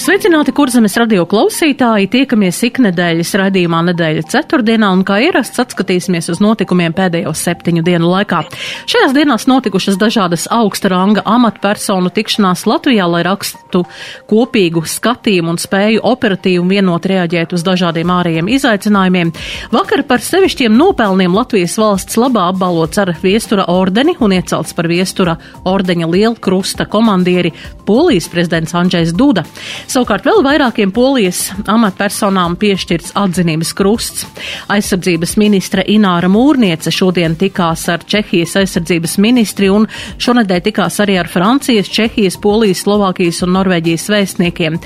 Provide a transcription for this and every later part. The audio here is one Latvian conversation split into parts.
Sveicināti, kurzemes radio klausītāji! Tiekamies iknedēļas raidījumā nedēļa ceturtdienā un kā ierasts atskatīsimies uz notikumiem pēdējo septiņu dienu laikā. Šajās dienās notikušas dažādas augsta ranga amatpersonu tikšanās Latvijā, lai rakstu kopīgu skatījumu un spēju operatīvi un vienot reaģēt uz dažādiem ārējiem izaicinājumiem. Vakar par sevišķiem nopelniem Latvijas valsts labā apbalvots ar viestura ordeni un iecelts par viestura ordeņa liela krusta komandieri Polijas prezidents Andrzejs Duda. Savukārt vēl vairākiem polijas amatpersonām piešķirts atzinības krusts. Aizsardzības ministre Ināra Mūrniece šodien tikās ar Čehijas aizsardzības ministri un šonadēļ tikās arī ar Francijas, Čehijas, Polijas, Slovākijas un Norvēģijas vēstniekiem.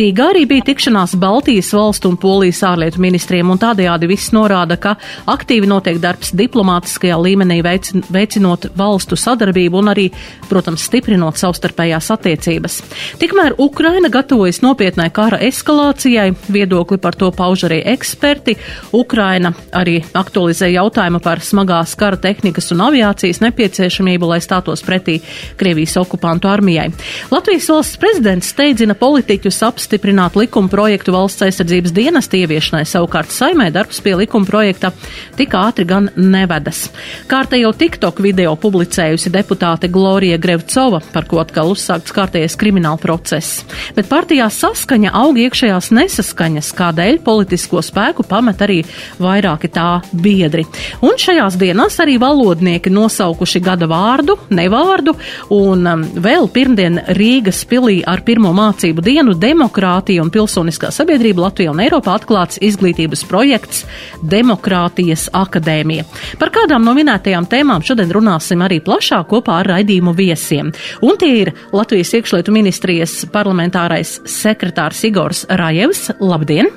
Rīgā arī bija tikšanās Baltijas valstu un Polijas ārlietu ministriem un tādējādi viss norāda, ka aktīvi notiek darbs diplomātiskajā līmenī veicinot valstu sadarbību un arī, protams, stiprinot savstarpējās attiecības. Tikmēr Ukraina gatavo gatavojas nopietnai kara eskalācijai. Viedokli par to pauž arī eksperti. Ukraina arī aktualizē jautājumu par smagās kara tehnikas un aviācijas nepieciešamību, lai stātos pretī Krievijas okupantu armijai. Latvijas valsts prezidents steidzina politiķus apstiprināt likuma projektu valsts aizsardzības dienesta ieviešanai, savukārt saimē darbs pie likuma projekta tik ātri gan nevedas. Kārtējo TikTok video publicējusi deputāte Glorija Grevcova, par ko atkal uzsākts kārtējais krimināla process. Bet par partijā saskaņa aug iekšējās nesaskaņas, kādēļ politisko spēku pamet arī vairāki tā biedri. Un šajās dienās arī valodnieki nosaukuši gada vārdu, nevārdu, un um, vēl pirmdien Rīgas pilī ar pirmo mācību dienu demokrātija un pilsoniskā sabiedrība Latvijā un Eiropā atklāts izglītības projekts Demokrātijas akadēmija. Par kādām no minētajām tēmām šodien runāsim arī plašāk kopā ar raidījumu viesiem. Un tie ir Latvijas iekšlietu ministrijas parlamentārais sekretārs Igors Rājevs. Labdien!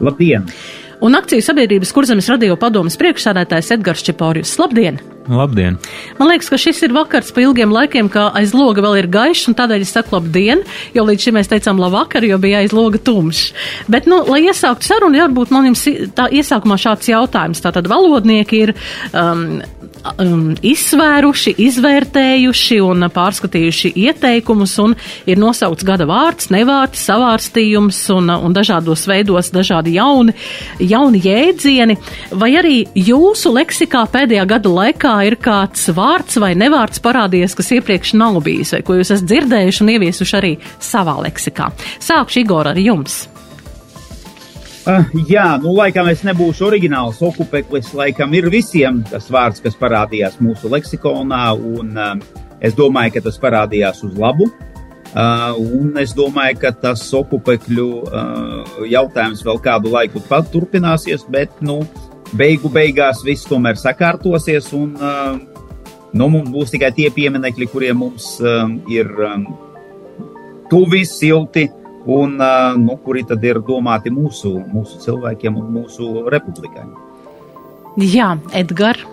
Labdien! Un akciju sabiedrības kurzemes radio padomas priekšsādātājs Edgars Čeporius. Labdien! Labdien! Man liekas, ka šis ir vakars pa ilgiem laikiem, ka aiz loga vēl ir gaišs, un tādēļ es saku labdien, jo līdz šim mēs teicām labvakar, jo bija aiz loga tumšs. Bet, nu, lai iesāktu sarunu, varbūt man jums tā iesākumā šāds jautājums. Tātad valodnieki ir um, um, izsvēruši, izvērtējuši un pārskatījuši ieteikumus, un ir nosaukts gada vārds, nevārds, savārstījums un, un dažādos veidos dažādi jauni, jauni jēdzieni. Vai arī jūsu leksikā pēdējā gada laikā ir kāds vārds vai nevārds parādījies, kas iepriekš nav bijis, vai ko jūs esat dzirdējuši un ieviesuši arī savā leksikā? Sākšu Igor ar jums. Uh, jā, nu, laikam es nebūšu oriģināls okupeklis. Laikam ir visiem tas vārds, kas parādījās mūsu leksikonā, un uh, es domāju, ka tas parādījās uz labu. Uh, un es domāju, ka tas okupekļu uh, jautājums vēl kādu laiku turpināsies, bet, nu, beigu beigās viss tomēr sakārtosies, un uh, nu, mums būs tikai tie pieminekļi, kuriem mums uh, ir um, tuvi, silti un nu, kuri tad ir domāti mūsu, mūsu cilvēkiem un mūsu republikai. Jā, Edgars.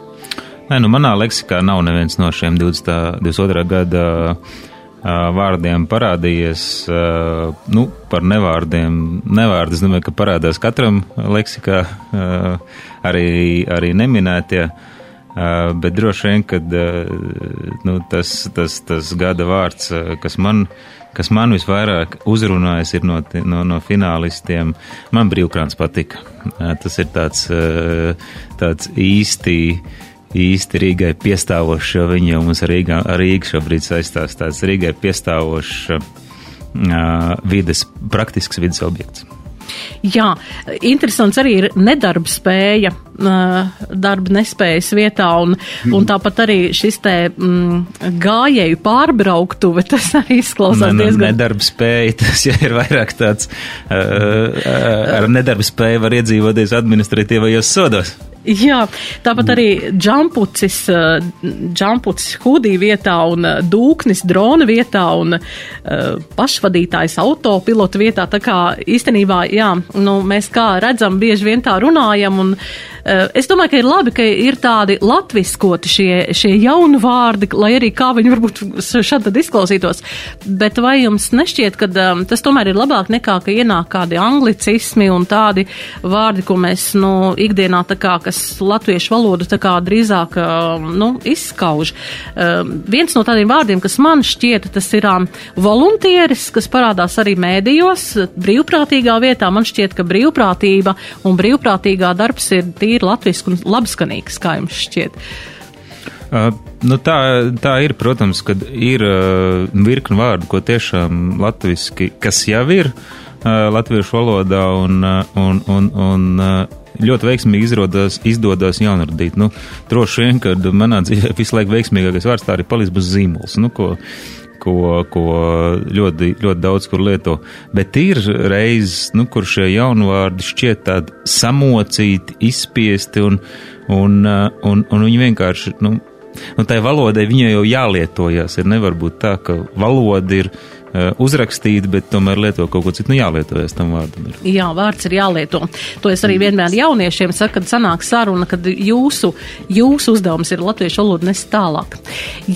Nē, nu manā leksikā nav neviens no šiem 20, 22. gada vārdiem parādījies. Nu, par nevārdiem. Nevārdi, es domāju, ka parādās katram leksikā, arī, arī neminētie. Bet droši vien, ka nu, tas, tas, tas gada vārds, kas man ir kas man visvairāk uzrunājas, no, no, no finālistiem. Man brīvkrāns patika. Tas ir tāds, tāds īsti. Īsti Rīgai piestāvošs, jo viņi jau mums ar Rīgā, ar Rīgu šobrīd saistās tāds Rīgai piestāvošs uh, vides, praktisks vides objekts. Jā, interesants arī ir nedarba spēja darba nespējas vietā, un, un tāpat arī šis te mm, gājēju pārbrauktuve, tas arī izklausās ne, diezgan. Nedarba spēja, tas jau ir vairāk tāds, uh, ar nedarba spēju var iedzīvoties administratīvajos sodos. Jā, tāpat arī džampucis, džampucis hudī vietā un dūknis drona vietā un uh, pašvadītājs autopilotu vietā. Tā kā īstenībā, jā, nu, mēs kā redzam, bieži vien tā runājam un Es domāju, ka ir labi, ka ir tādi latviskoti šie, šie jauni vārdi, lai arī kā viņi varbūt tad izklausītos. Bet vai jums nešķiet, ka um, tas tomēr ir labāk nekā, ka ienāk kādi anglicismi un tādi vārdi, ko mēs, nu, ikdienā tā kā, kas latviešu valodu tā kā drīzāk, um, nu, izskauž. Um, viens no tādiem vārdiem, kas man šķiet, tas ir um, voluntieris, kas parādās arī mēdījos, brīvprātīgā vietā. Man šķiet, ka brīvprātība un brīvprātīgā darbs ir tīri latviski un labskanīgs, kā jums šķiet. Uh, nu tā, tā ir, protams, kad ir uh, virkni vārdu, ko tiešām latviski, kas jau ir uh, latviešu valodā un, uh, un, un, un uh, ļoti veiksmīgi izrodās, izdodas jaunradīt. Nu, droši vien, kad manā dzīvē visu laiku veiksmīgākais vārds tā arī paliks bez zīmols. Nu, ko, ko, ko ļoti, ļoti daudz kur lieto. Bet ir reizes, nu, kur šie jaunvārdi šķiet tādi samocīti, izspiesti un, un, un, un viņi vienkārši, nu, nu, tai valodai viņai jau jālietojas. Ir nevar būt tā, ka valoda ir uh, uzrakstīta, bet tomēr lieto kaut ko citu. Nu, jālietojas tam vārdam. Ir. Jā, vārds ir jālieto. To es arī vienmēr jauniešiem saku, kad sanāk saruna, kad jūsu, jūsu uzdevums ir latviešu valodu nest tālāk.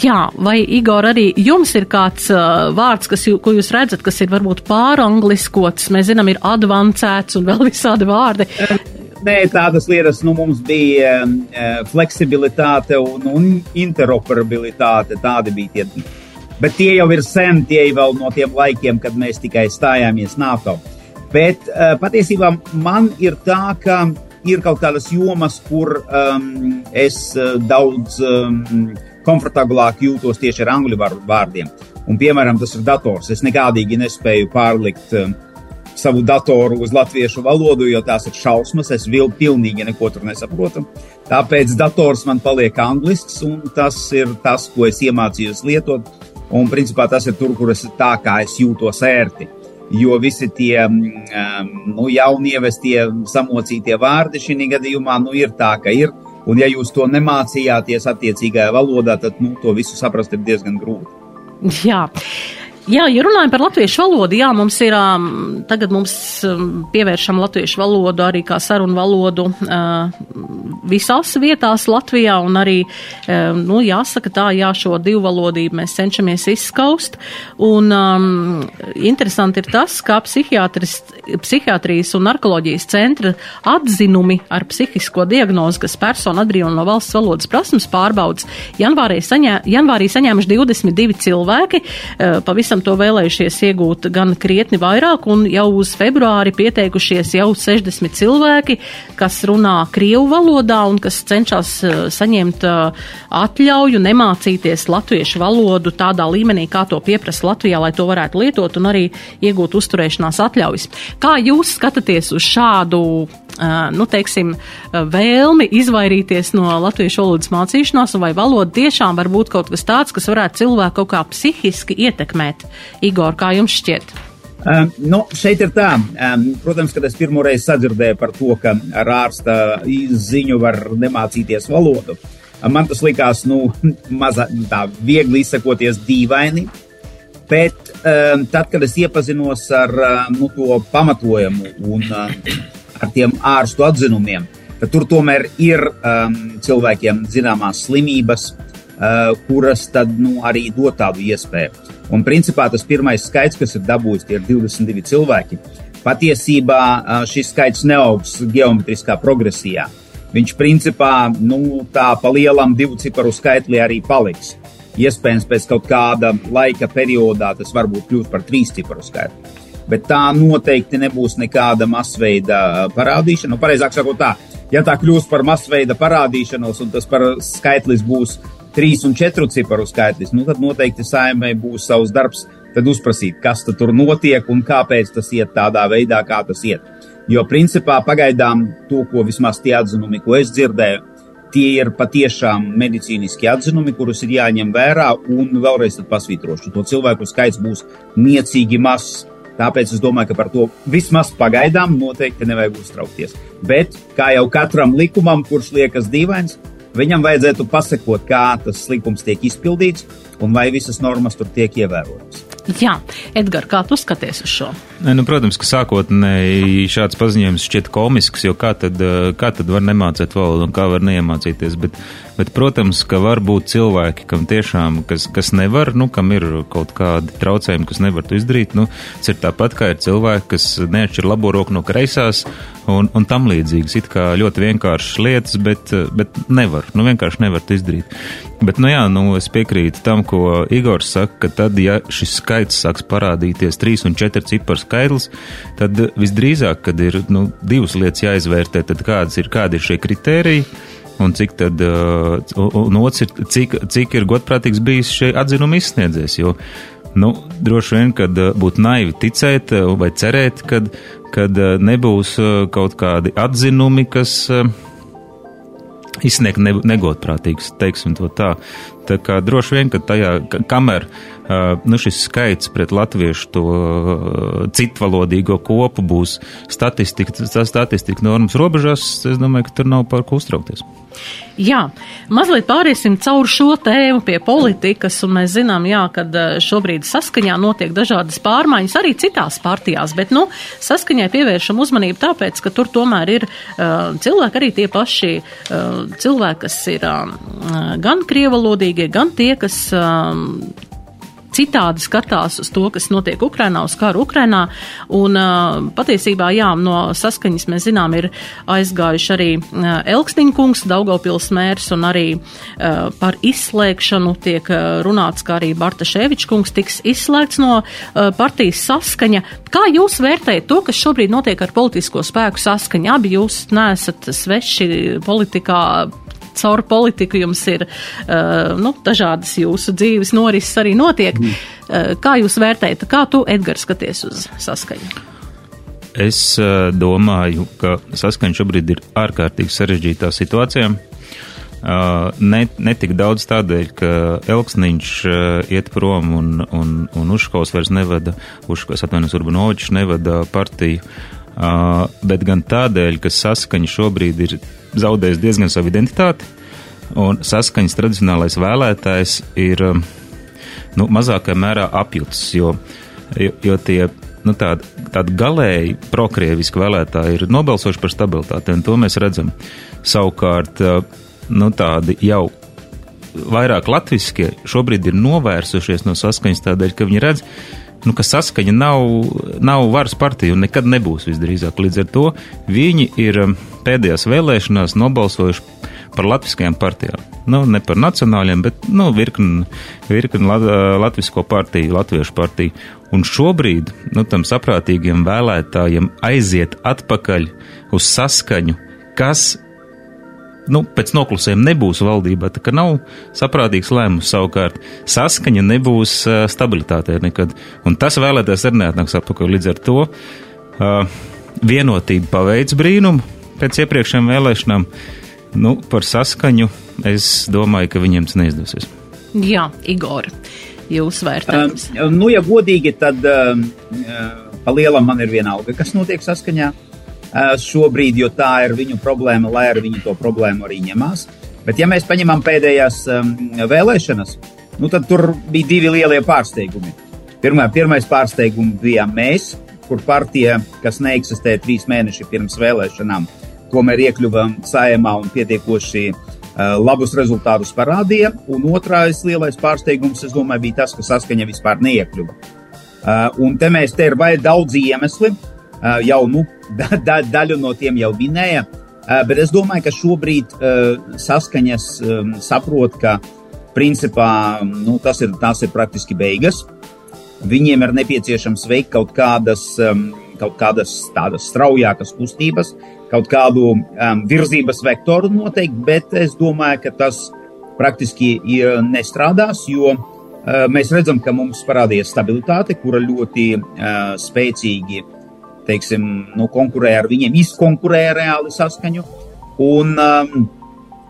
Jā, vai Igor arī jums ir kāds uh, vārds, kas, jū, ko jūs redzat, kas ir varbūt pārangliskots, mēs zinām, ir advancēts un vēl visādi vārdi. Nē, tādas lietas nu, mums bija uh, fleksibilitāte un, un interoperabilitāte. Tādi bija tie. Bet tie jau ir sen, tie jau no tiem laikiem, kad mēs tikai stājāmies NATO. Bet uh, patiesībā man ir tā, ka ir kaut kādas jomas, kur um, es uh, daudz um, komfortablāk jūtos tieši ar angļu vārdiem. Un, piemēram, tas ir dators. Es nekādīgi nespēju pārlikt. Um, savu datoru uz latviešu valodu, jo tās ir šausmas. Es vēl pilnīgi neko tur nesaprotu. Tāpēc dators man paliek anglisks, un tas ir tas, ko es iemācījos lietot. Un, principā, tas ir tur, kur es tā kā es jūtos ērti. Jo visi tie um, nu, jaunievestie, samocītie vārdi šī gadījumā nu, ir tā, ka ir. Un, ja jūs to nemācījāties attiecīgajā valodā, tad nu, to visu saprast ir diezgan grūti. Jā. Jā, ja runājam par latviešu valodu, jā, mums ir, tagad mums um, pievēršam latviešu valodu arī kā sarunu valodu visās vietās Latvijā, un arī, nu, jāsaka tā, jā, šo divu valodību mēs cenšamies izskaust, un um, interesanti ir tas, kā psihiatrijas un narkoloģijas centra atzinumi ar psihisko diagnozi, kas persona atbrīvo no valsts valodas prasmes pārbaudas, janvārī, saņē, janvārī saņēmuši 22 cilvēki, pavisam esam to vēlējušies iegūt gan krietni vairāk, un jau uz februāri pieteikušies jau 60 cilvēki, kas runā krievu valodā un kas cenšas uh, saņemt uh, atļauju nemācīties latviešu valodu tādā līmenī, kā to pieprasa Latvijā, lai to varētu lietot un arī iegūt uzturēšanās atļaujas. Kā jūs skatāties uz šādu nu, teiksim, vēlmi izvairīties no latviešu valodas mācīšanās, vai valoda tiešām var būt kaut kas tāds, kas varētu cilvēku kaut kā psihiski ietekmēt. Igor, kā jums šķiet? Um, nu, šeit ir tā, um, protams, kad es pirmo reizi sadzirdēju par to, ka ar ārsta ziņu var nemācīties valodu. Man tas likās, nu, mazā, tā viegli izsakoties dīvaini, bet um, tad, kad es iepazinos ar nu, to pamatojumu un ar tiem ārstu atzinumiem, tad tur tomēr ir cilvēkiem zināmās slimības, uh, kuras tad nu, arī dod tādu iespēju. Un principā tas pirmais skaits, kas ir dabūjis, ir 22 cilvēki. Patiesībā uh, šis skaits neaugs geometriskā progresijā. Viņš principā nu, tā pa lielam divu ciparu skaitlī arī paliks. Iespējams, pēc kaut kāda laika periodā tas varbūt kļūs par trīs ciparu skaitli bet tā noteikti nebūs nekāda masveida parādīšana. Nu, pareizāk sakot, tā, ja tā kļūs par masveida parādīšanos un tas par skaitlis būs trīs un četru ciparu skaitlis, nu, tad noteikti saimē būs savs darbs, tad uzprasīt, kas tur notiek un kāpēc tas iet tādā veidā, kā tas iet. Jo principā pagaidām to, ko vismaz tie atzinumi, ko es dzirdēju, tie ir patiešām medicīniski atzinumi, kurus ir jāņem vērā, un vēlreiz pasvītrošu, to cilvēku skaits būs niecīgi mazs. Tāpēc es domāju, ka par to vismaz pagaidām noteikti nevajag uztraukties. Bet, kā jau katram likumam, kurš liekas dīvains, viņam vajadzētu pasekot, kā tas likums tiek izpildīts un vai visas normas tur tiek ievērotas. Jā, Edgars, kā tu skaties uz šo? Ne, nu, protams, ka sākotnēji šāds paziņojums šķiet komisks, jo kā tad, kā tad var nemācīt valodu un kā var neiemācīties, bet, bet, protams, ka var būt cilvēki, kam tiešām, kas, kas nevar, nu, kam ir kaut kādi traucējumi, kas nevar to izdarīt, nu, tas ir tāpat kā ir cilvēki, kas neatšķir labo roku no kreisās un, un tam līdzīgas, it kā ļoti vienkāršas lietas, bet, bet nevar, nu, vienkārši nevar to izdarīt. Bet, nu jā, nu, es piekrītu tam, ko Igors saka, ka tad, ja šis skaits sāks parādīties 3 un 4 ciparu skaidrs, tad visdrīzāk, kad ir nu, divas lietas jāizvērtē, tad kādas ir, kādi ir šie kritēriji. Un cik tad, uh, un otrs ir, cik, cik ir godprātīgs bijis šie atzinumi izsniedzējs, jo, nu, droši vien, kad uh, būtu naivi ticēt uh, vai cerēt, kad, kad nebūs kaut kādi atzinumi, kas, izsniegt ne, negodprātīgs, teiksim to tā. Tā kā droši vien, ka tajā, kamēr nu, šis skaits pret latviešu to citvalodīgo kopu būs statistika, statistika normas robežās, es domāju, ka tur nav par ko uztraukties. Jā, mazliet pāriesim cauri šo tēmu pie politikas, un mēs zinām, jā, ka šobrīd saskaņā notiek dažādas pārmaiņas arī citās partijās, bet, nu, saskaņai pievēršam uzmanību tāpēc, ka tur tomēr ir uh, cilvēki, arī tie paši uh, cilvēki, kas ir uh, gan krievalodīgie, gan tie, kas uh, citādi skatās uz to, kas notiek Ukrainā, uz karu Ukrainā. Un uh, patiesībā, jā, no saskaņas mēs zinām, ir aizgājuši arī uh, Elksniņa kungs, Daugavpils mērs, un arī uh, par izslēgšanu tiek runāts, ka arī Barta Ševičs kungs tiks izslēgts no partijas saskaņa. Kā jūs vērtējat to, kas šobrīd notiek ar politisko spēku saskaņa? Abi jūs neesat sveši politikā caur politiku jums ir uh, nu, dažādas jūsu dzīves norises arī notiek. Mm. Uh, kā jūs vērtējat, kā tu, Edgars, skaties uz saskaņu? Es uh, domāju, ka saskaņa šobrīd ir ārkārtīgi sarežģītā situācijā. Uh, ne, ne tik daudz tādēļ, ka Elksniņš uh, iet prom un, un, un Uškovs vairs nevada, Uškovs atvainojas Urbanovičs nevada partiju, uh, bet gan tādēļ, ka saskaņa šobrīd ir zaudējis diezgan savu identitāti, un saskaņas tradicionālais vēlētājs ir um, nu, mazākā mērā apjutis, jo, jo, jo tie nu, tādi, tādi galēji prokrieviski vēlētāji ir nobalsojuši par stabilitāti, un to mēs redzam. Savukārt, uh, nu, tādi jau vairāk latviskie šobrīd ir novērsušies no saskaņas tādēļ, ka viņi redz, nu, ka saskaņa nav, nav varas partija un nekad nebūs visdrīzāk. Līdz ar to viņi ir um, pēdējās vēlēšanās nobalsojuši par latviskajām partijām. Nu, ne par nacionāļiem, bet nu, virkni, virkni lat, latvisko partiju, latviešu partiju. Un šobrīd nu, tam saprātīgiem vēlētājiem aiziet atpakaļ uz saskaņu, kas nu, pēc noklusējuma nebūs valdībā, tā kā nav saprātīgs lēmums savukārt. Saskaņa nebūs uh, stabilitātē nekad, un tas vēlētājs arī neatnāks atpakaļ. Līdz ar to uh, vienotība paveic brīnumu pēc iepriekšējām vēlēšanām. Nu, par saskaņu es domāju, ka viņiem tas neizdosies. Jā, Igor, jūs vērtējums. Uh, nu, ja godīgi, tad uh, pa lielam man ir vienalga, kas notiek saskaņā. Uh, šobrīd, jo tā ir viņu problēma, lai ar viņu to problēmu arī ņemās. Bet, ja mēs paņemam pēdējās vēlēšanas, nu, tad tur bija divi lielie pārsteigumi. Pirmā, pirmais pārsteigums bija mēs, kur partija, kas neeksistē trīs mēneši pirms vēlēšanām, tomēr iekļuvām saimā un pietiekoši uh, labus rezultātus parādīja. Un otrais lielais pārsteigums, es domāju, bija tas, ka saskaņa vispār neiekļuva. Uh, un te mēs te ir vai daudz iemesli, jau nu, da, da, daļu no tiem jau minēja. Bet es domāju, ka šobrīd saskaņas saprot, ka principā nu, tas, ir, ir praktiski beigas. Viņiem ir nepieciešams veikt kaut kādas, kaut kādas tādas straujākas kustības, kaut kādu um, virzības vektoru noteikti, bet es domāju, ka tas praktiski nestrādās, jo uh, mēs redzam, ka mums parādījās stabilitāte, kura ļoti uh, spēcīgi uh, teiksim, nu, konkurē ar viņiem, izkonkurē reāli saskaņu. Un um,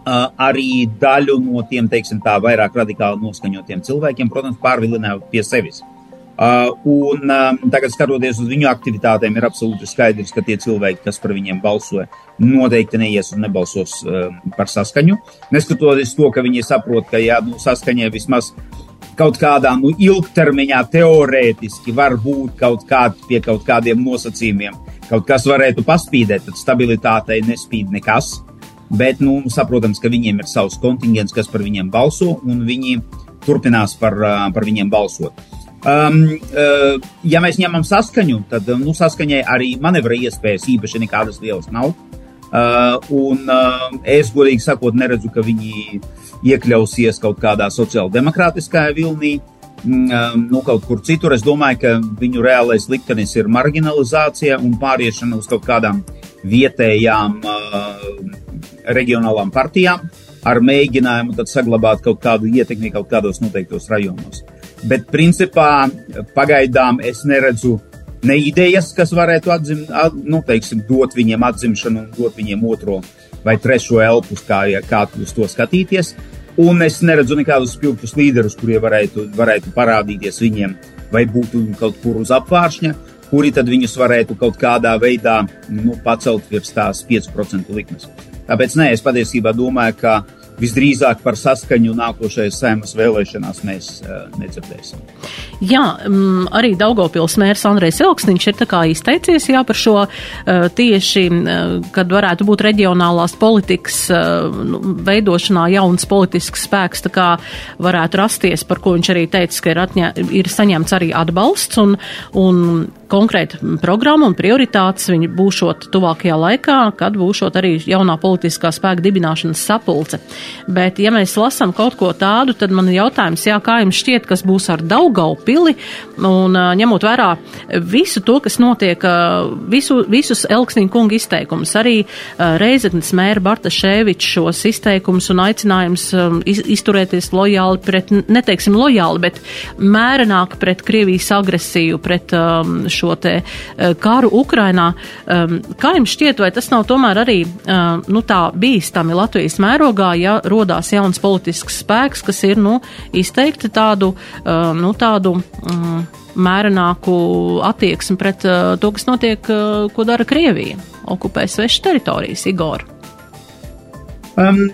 uh, arī daļu no tiem, teiksim, tā vairāk radikāli noskaņotiem cilvēkiem, protams, pārvilināja pie sevis. Uh, un um, tagad, skatoties uz viņu aktivitātēm, ir absolūti skaidrs, ka tie cilvēki, kas par viņiem balsoja, noteikti neies un nebalsos uh, par saskaņu. Neskatoties to, ka viņi saprot, ka jā, nu, saskaņai vismaz kaut kādā nu, ilgtermiņā teorētiski var būt kaut kādi pie kaut kādiem nosacījumiem. Kaut kas varētu paspīdēt, tad stabilitātei nespīd nekas. Bet, nu, saprotams, ka viņiem ir savs kontingents, kas par viņiem balso, un viņi turpinās par, par viņiem balsot. Um, uh, ja mēs ņemam saskaņu, tad nu, saskaņai arī manevra iespējas īpaši nekādas lielas nav. Uh, un uh, es, godīgi sakot, neredzu, ka viņi iekļausies kaut kādā sociāldemokrātiskajā vilnī, mm, nu, kaut kur citur. Es domāju, ka viņu reālais liktenis ir marginalizācija un pāriešana uz kaut kādām vietējām reģionālām partijām ar mēģinājumu saglabāt kaut kādu ietekmi kaut kādos noteiktos rajonos. Bet, principā, pagaidām es neredzu ne idejas, kas varētu atzim, at, nu, teiksim, dot viņiem atzimšanu dot viņiem otro vai trešo elpu, kā, kā uz to skatīties. Un es neredzu nekādus spilgtus līderus, kurie varētu, varētu parādīties viņiem vai būtu kaut kur uz apvāršņa, kuri tad viņus varētu kaut kādā veidā nu, pacelt virs tās 5% likmes. Tāpēc nē, es patiesībā domāju, ka visdrīzāk par saskaņu nākošajās sēmas vēlēšanās mēs uh, nedzirdēsim. Jā, um, arī Daugopils mērs Andrejs Elksniņš ir tā kā izteicies jā, par šo uh, tieši, uh, kad varētu būt reģionālās politikas uh, veidošanā jauns politisks spēks, tā kā varētu rasties, par ko viņš arī teica, ka ir, atņē, ir saņemts arī atbalsts un, un konkrēta programma un prioritātes viņi būšot tuvākajā laikā, kad būšot arī jaunā politiskā spēka dibināšanas sapulce. Bet, ja mēs lasām kaut ko tādu, tad man ir jautājums, jā, kā jums šķiet, kas būs ar Daugaupili un ņemot vērā visu to, kas notiek, visu, visus Elksniņa kunga izteikumus, arī Reizeknas mēra Barta Šēvičs šos izteikumus un aicinājums izturēties lojāli pret, neteiksim lojāli, bet mērenāk pret Krievijas agresiju, pret šo te karu Ukrainā. Kā jums šķiet, vai tas nav tomēr arī nu, tā bīstami Latvijas mērogā, ja rodās jauns politisks spēks, kas ir nu, izteikti tādu, nu, tādu mērenāku attieksmi pret uh, to, kas notiek, uh, ko dara Krievija, okupē svešas teritorijas, Igor? Um,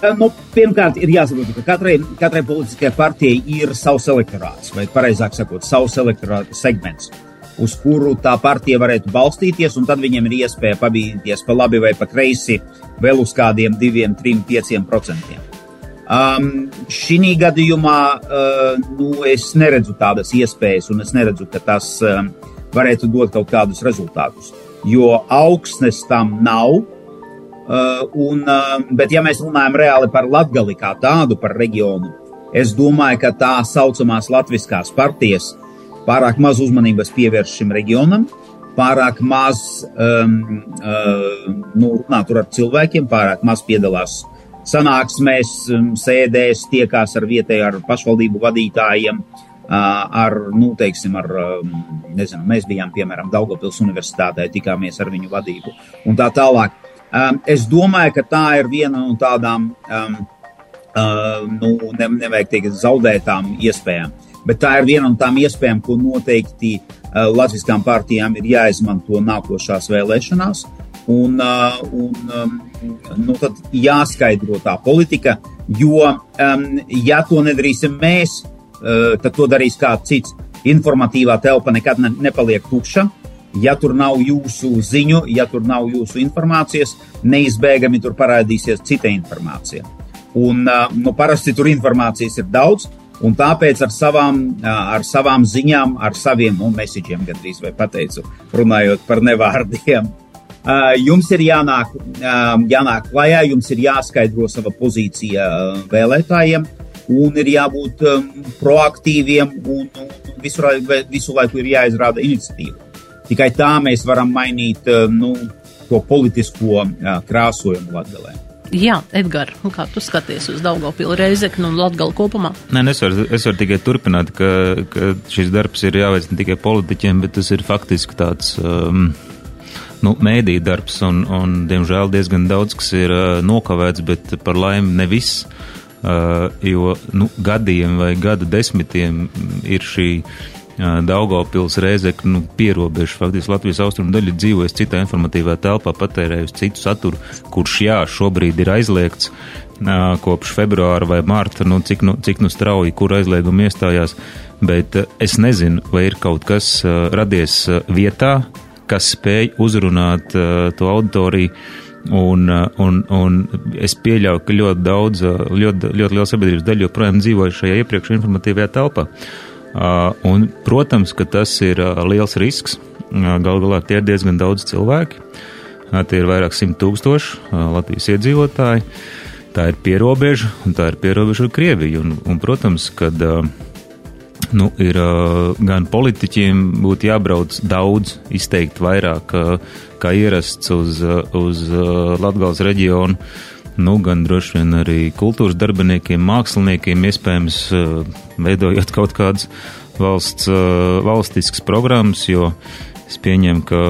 Nu, pirmkārt, ir jāsaprot, ka katrai, katrai politiskajai partijai ir savs elektorāts, vai precīzāk sakot, savs elektorāta segments. Uh, uz kuru tā partija varētu balstīties, un tad viņiem ir iespēja pabīties pa labi vai pa kreisi vēl uz kādiem diviem, trim, pieciem procentiem. Um, Šī gadījumā uh, nu, es neredzu tādas iespējas, un es neredzu, ka tas um, varētu dot kaut kādus rezultātus, jo augsnes tam nav. Uh, un, uh, bet, ja mēs runājam reāli par Latviju kā tādu, par reģionu, es domāju, ka tā saucamās latviskās partijas pārāk maz uzmanības pievērš šim reģionam, pārāk maz um, uh, nu, runā tur ar cilvēkiem, pārāk maz piedalās sanāksmēs, um, sēdēs, tiekās ar vietēju, ar pašvaldību vadītājiem. Ar, nu, teiksim, ar, um, nezinu, mēs bijām, piemēram, Daugopils universitātē, tikāmies ar viņu vadību un tā tālāk. Es domāju, ka tā ir viena no tādām, nu, ne, nevajag teikt, zaudētām iespējām. Bet tā ir viena no tām iespējām, ko noteikti Latvijām partijām ir jāizmanto nākošās vēlēšanās. Uh, un um, nu, tad jāskaidro tā politika, jo, um, ja to nedarīsim mēs, uh, tad to darīs kāds cits. Informatīvā telpa nekad ne, nepaliek tukša. Ja tur nav jūsu ziņu, ja tur nav jūsu informācijas, neizbēgami tur parādīsies cita informācija. Un, uh, nu, parasti tur informācijas ir daudz, Un tāpēc ar savām, ar savām ziņām, ar saviem nu, mēsīčiem, gandrīz vai pateicu, runājot par nevārdiem, jums ir jānāk, jānāk klajā, jums ir jāskaidro sava pozīcija vēlētājiem, un ir jābūt proaktīviem, un visu, visu laiku ir jāizrāda iniciatīva. Tikai tā mēs varam mainīt nu, to politisko krāsojumu Latvijā. Jā, Edgars, kā tu skaties uz Daugopilu Reizeknu un Latgalu kopumā? Nē, nu es varu, es varu tikai turpināt, ka, ka šis darbs ir jāveic ne tikai politiķiem, bet tas ir faktiski tāds. Um, nu, mēdīja darbs, un, un, diemžēl, diezgan daudz kas ir uh, nokavēts, bet par laimi ne viss. Uh, jo nu, gadiem vai gadu desmitiem ir šī Daugopils, Rēzekļu, nu, pierobežu, faktiski Latvijas austrumu daļa dzīvojas citā informatīvā telpā, patērējusi citu saturu, kurš jā, šobrīd ir aizliegts kopš februāra vai marta, nu, cik, nu, cik nu strauji, kur aizliegumi iestājās, bet es nezinu, vai ir kaut kas radies vietā, kas spēj uzrunāt to auditoriju. Un, un, un es pieļauju, ka ļoti daudz, ļoti, ļoti liela sabiedrības daļa joprojām dzīvoja šajā iepriekš informatīvajā telpā. Uh, Uh, un, protams, ka tas ir uh, liels risks. Uh, Galu galā tie ir diezgan daudz cilvēki. Tie ir vairāk simt tūkstoši Latvijas iedzīvotāji. Tā ir pierobeža, un tā ir pierobeža ar Krieviju. Un, un, protams, kad nu, ir gan politiķiem būtu jābrauc daudz, izteikti vairāk kā ierasts uz, uz Latgales reģionu. Nu, gan droši vien arī kultūras darbiniekiem, māksliniekiem, iespējams, veidojot kaut kādas valsts, valstiskas programmas, jo es pieņemu, ka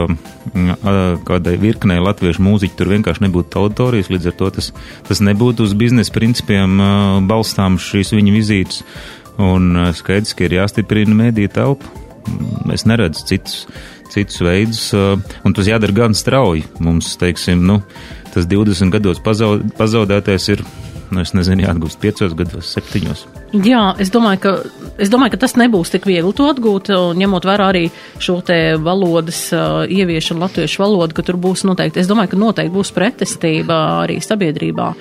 kādai virknei latviešu mūziķu tur vienkārši nebūtu auditorijas, līdz ar to tas, tas nebūtu uz biznesa principiem balstām šīs viņa vizītes, un skaidrs, ka ir jāstiprina mēdīja telpa. Es neredzu citus, citus veidus, un tas jādara gan strauji. Mums, teiksim, nu, tas 20 gados pazaud, pazaudētais ir, nu, es nezinu, jāatgūst 5 gados, 7. Jā, es domāju, ka, es domāju, ka tas nebūs tik viegli to atgūt, ņemot vērā arī šo te valodas uh, ieviešanu, latviešu valodu, ka tur būs noteikti, es domāju, ka noteikti būs pretestība arī sabiedrībā.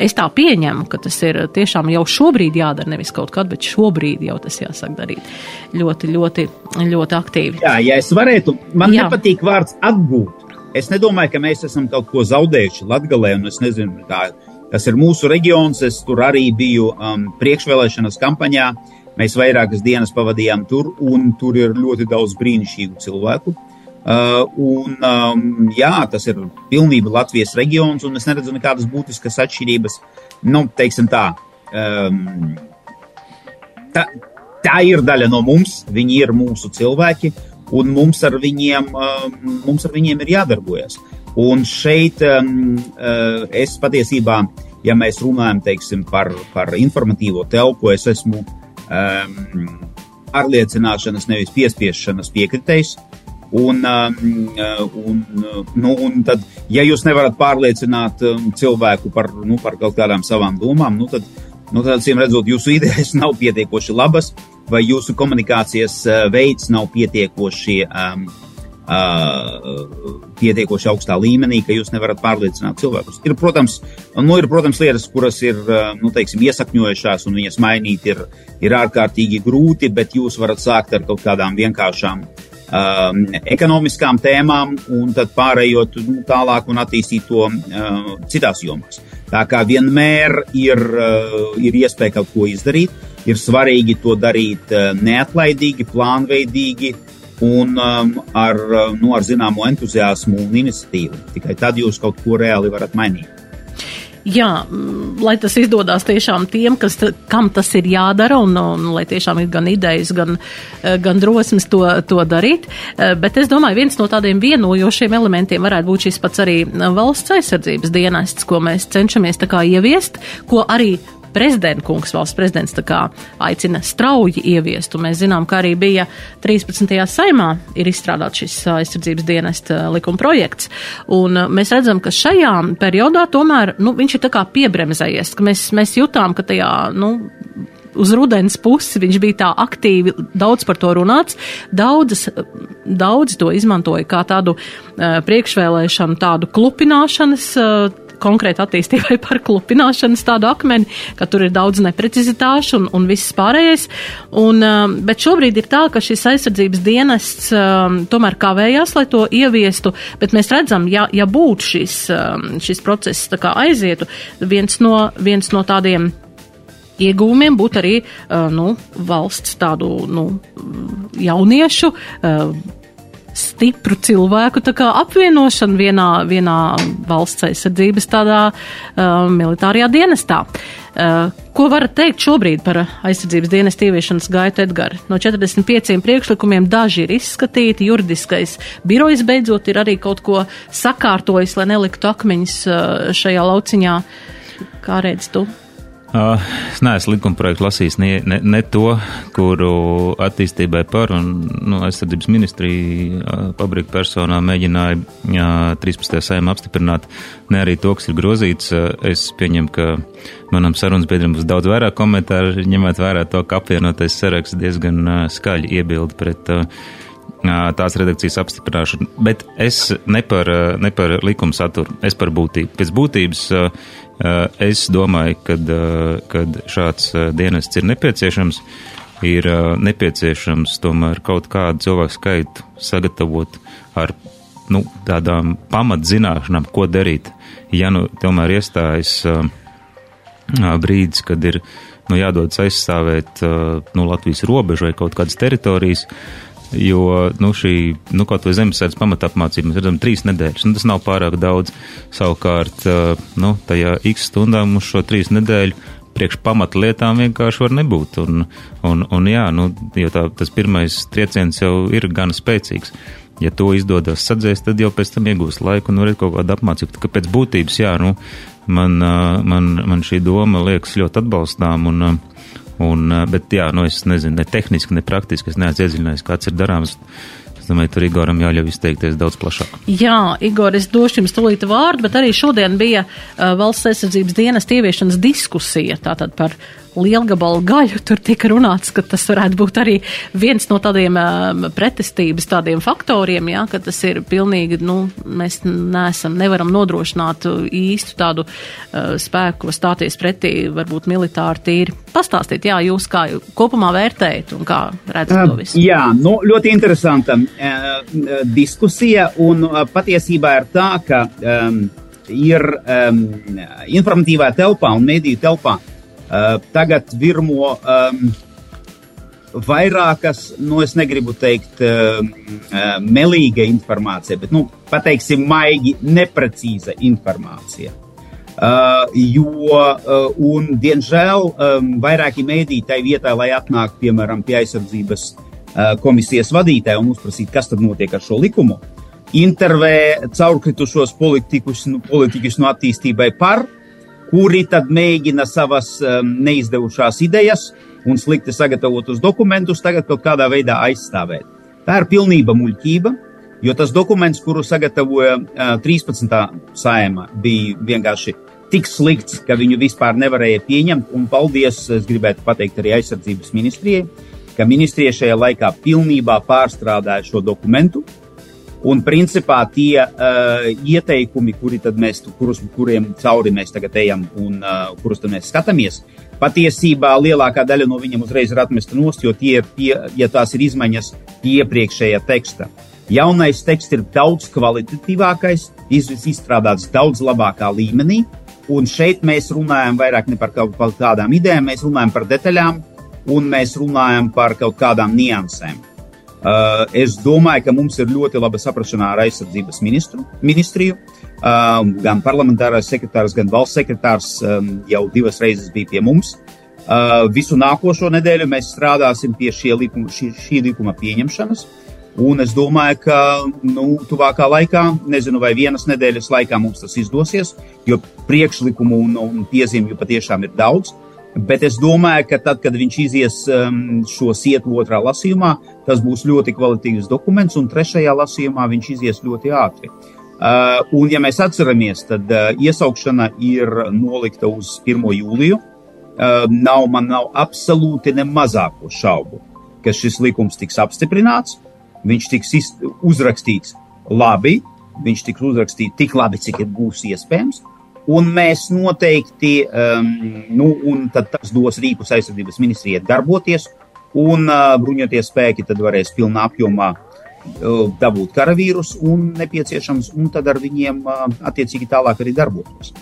Es tā pieņemu, ka tas ir tiešām jau šobrīd jādara, nevis kaut kad, bet šobrīd jau tas jāsāk darīt ļoti, ļoti, ļoti aktīvi. Jā, ja es varētu, man Jā. nepatīk vārds atgūt. Es nedomāju, ka mēs esam kaut ko zaudējuši Latvijā, un es nezinu, kā tas ir mūsu reģions. Es tur arī biju um, priekšvēlēšanas kampaņā. Mēs vairākas dienas pavadījām tur, un tur ir ļoti daudz brīnišķīgu cilvēku. Uh, un, um, jā, tas ir pilnībā Latvijas reģions, un es neredzu nekādas būtiskas atšķirības. Nu, teiksim tā, um, tā, tā ir daļa no mums, viņi ir mūsu cilvēki, un mums ar viņiem, um, mums ar viņiem ir jādarbojas. Un šeit um, uh, es patiesībā, ja mēs runājam teiksim, par, par informatīvo telpu, es esmu um, pārliecināšanas, nevis piespiešanas piekritējs. Un, un, nu, un tad, ja jūs nevarat pārliecināt cilvēku par, nu, par kaut kādām savām domām, nu, tad, nu, tad, redzot, jūsu idejas nav pietiekoši labas, vai jūsu komunikācijas veids nav pietiekoši, um, uh, pietiekoši augstā līmenī, ka jūs nevarat pārliecināt cilvēkus. Ir, protams, nu, ir, protams lietas, kuras ir nu, teiksim, iesakņojušās, un viņas mainīt ir, ir ārkārtīgi grūti, bet jūs varat sākt ar kaut kādām vienkāršām um, ekonomiskām tēmām, un tad pārējot nu, tālāk un attīstīt to uh, citās jomās. Tā kā vienmēr ir, uh, ir iespēja kaut ko izdarīt, ir svarīgi to darīt uh, neatlaidīgi, plānveidīgi un um, ar, uh, nu, ar zināmu entuziasmu un iniciatīvu. Tikai tad jūs kaut ko reāli varat mainīt. Jā, lai tas izdodas tiešām tiem, kas, kam tas ir jādara, un, un lai tiešām ir gan idejas, gan, eh, gan drosmes to, to darīt. Eh, bet es domāju, viens no tādiem vienojošiem elementiem varētu būt šis pats arī valsts aizsardzības dienests, ko mēs cenšamies tā kā ieviest, ko arī prezidenta kungs, valsts prezidents, aicina strauji ieviest. Un mēs zinām, ka arī bija 13. saimā ir izstrādāts šis aizsardzības dienesta likuma projekts. Un mēs redzam, ka šajā periodā tomēr, nu, viņš ir tā kā piebremzējies, ka mēs, mēs jutām, ka tajā, nu, uz rudens pusi viņš bija tā aktīvi, daudz par to runāts. Daudzas, daudz to izmantoja kā tādu uh, priekšvēlēšanu, tādu klupināšanas uh, konkrēti attīstībai par klupināšanas tādu akmeni, ka tur ir daudz neprecizitāšu un, un viss pārējais. Un, um, bet šobrīd ir tā, ka šis aizsardzības dienests um, tomēr kavējās, lai to ieviestu, bet mēs redzam, ja, ja būtu šis, um, šis process tā kā aizietu, viens no, viens no tādiem iegūmiem būtu arī uh, nu, valsts tādu nu, jauniešu uh, stipru cilvēku apvienošanu vienā, vienā valsts aizsardzības tādā uh, militārajā dienestā. Uh, ko varat teikt šobrīd par aizsardzības dienestu ieviešanas gaitu Edgars? No 45 priekšlikumiem daži ir izskatīti, juridiskais birojs beidzot ir arī kaut ko sakārtojis, lai neliktu akmeņus uh, šajā lauciņā. Kā redz tu? Uh, es neesmu likuma projektu lasījis ne, ne, ne to, kuru attīstībai par un nu, aizsardzības ministrija uh, pabrika personā mēģināja uh, 13. saimā apstiprināt, ne arī to, kas ir grozīts. Uh, es pieņemu, ka manam sarunas biedram būs daudz vairāk komentāru, ņemot vērā to, ka apvienotais saraksts diezgan uh, skaļi iebilda pret uh, tās redakcijas apstiprināšanu. Bet es ne par, ne par likuma saturu, es par būtību. Pēc būtības es domāju, ka šāds dienests ir nepieciešams. Ir nepieciešams tomēr kaut kādu cilvēku skaitu sagatavot ar nu, tādām pamatzināšanām, ko darīt. Ja nu tomēr iestājas brīdis, kad ir nu, jādodas aizstāvēt nu, Latvijas robežu vai kaut kādas teritorijas, Jo nu, šī nu, kaut vai zemesardzes pamatapmācība mēs redzam trīs nedēļas. Nu, tas nav pārāk daudz. Savukārt, nu, tajā x stundām uz šo trīs nedēļu priekš pamatlietām vienkārši var nebūt. Un, un, un jā, nu, jo tā, tas pirmais trieciens jau ir gana spēcīgs. Ja to izdodas sadzēst, tad jau pēc tam iegūs laiku un nu, var kaut kādu apmācību. Tā kā pēc būtības, jā, nu, man, man, man šī doma liekas ļoti atbalstām. Un, Un, eh, bet, jā, nu, es nezinu, ne tehniski, ne praktiski, es neesmu iedziļinājies, kāds ir darāms. Es domāju, tur Igoram jāļauj izteikties daudz plašāk. Jā, Igor, es došu jums tūlīt vārdu, bet arī šodien bija uh, valsts aizsardzības dienas ieviešanas diskusija tātad par lielgabalu gaļu, tur tika runāts, ka tas varētu būt arī viens no tādiem uh, pretestības tādiem faktoriem, jā, ka tas ir pilnīgi, nu, mēs neesam, nevaram nodrošināt īstu tādu uh, spēku, stāties pretī, varbūt militāri tīri. Pastāstiet, jā, jūs kā kopumā vērtējat un kā redzat to visu? Jā, nu, ļoti interesanta uh, diskusija un uh, patiesībā ir tā, ka um, ir um, informatīvā telpā un mediju telpā Uh, tagad virmo um, vairākas, nu, es negribu teikt, uh, melīga informācija, bet, nu, pateiksim, maigi neprecīza informācija. Uh, jo, uh, un, diemžēl, um, vairāki mēdīji tai vietā, lai atnāktu, piemēram, pie aizsardzības uh, komisijas vadītāja un uzprasītu, kas tad notiek ar šo likumu, intervē caurkritušos politikus, nu, politikus no attīstībai par uh, kuri tad mēģina savas um, neizdevušās idejas un slikti sagatavotus dokumentus tagad kaut kādā veidā aizstāvēt. Tā ir pilnība muļķība, jo tas dokuments, kuru sagatavoja uh, 13. sājuma, bija vienkārši tik slikts, ka viņu vispār nevarēja pieņemt. Un paldies, es gribētu pateikt arī aizsardzības ministrijai, ka ministrija šajā laikā pilnībā pārstrādāja šo dokumentu Un principā tie uh, ieteikumi, kuri mēs, kurus, kuriem cauri mēs tagad ejam un uh, kurus mēs skatāmies, patiesībā lielākā daļa no viņiem uzreiz ir atmesta nost, jo tie tie, ja tās ir izmaiņas iepriekšējā teksta. Jaunais teksts ir daudz kvalitatīvākais, izstrādāts daudz labākā līmenī, un šeit mēs runājam vairāk ne par kaut kādām idejām, mēs runājam par detaļām, un mēs runājam par kaut kādām niansēm. Uh, es domāju, ka mums ir ļoti laba saprašanā ar aizsardzības ministru, ministriju. Uh, gan parlamentārais sekretārs, gan valsts sekretārs um, jau divas reizes bija pie mums. Uh, visu nākošo nedēļu mēs strādāsim pie likuma, šī, šī likuma pieņemšanas. Un es domāju, ka nu, tuvākā laikā, nezinu, vai vienas nedēļas laikā mums tas izdosies, jo priekšlikumu un, un piezīmju patiešām ir daudz. Bet es domāju, ka tad, kad viņš izies um, šo sietu otrā lasījumā, tas būs ļoti kvalitīvs dokuments, un trešajā lasījumā viņš izies ļoti ātri. Uh, un, ja mēs atceramies, tad uh, iesaukšana ir nolikta uz 1. jūliju. Uh, nav, man nav absolūti ne mazāko šaubu, ka šis likums tiks apstiprināts, viņš tiks uzrakstīts labi, viņš tiks uzrakstīts tik labi, cik būs iespējams. Un mēs noteikti, um, nu, un tas dos rīkus aizsardzības ministrijai darboties, un uh, bruņoties spēki tad varēs pilnā apjomā uh, dabūt karavīrus un nepieciešams, un tad ar viņiem uh, attiecīgi tālāk arī darboties.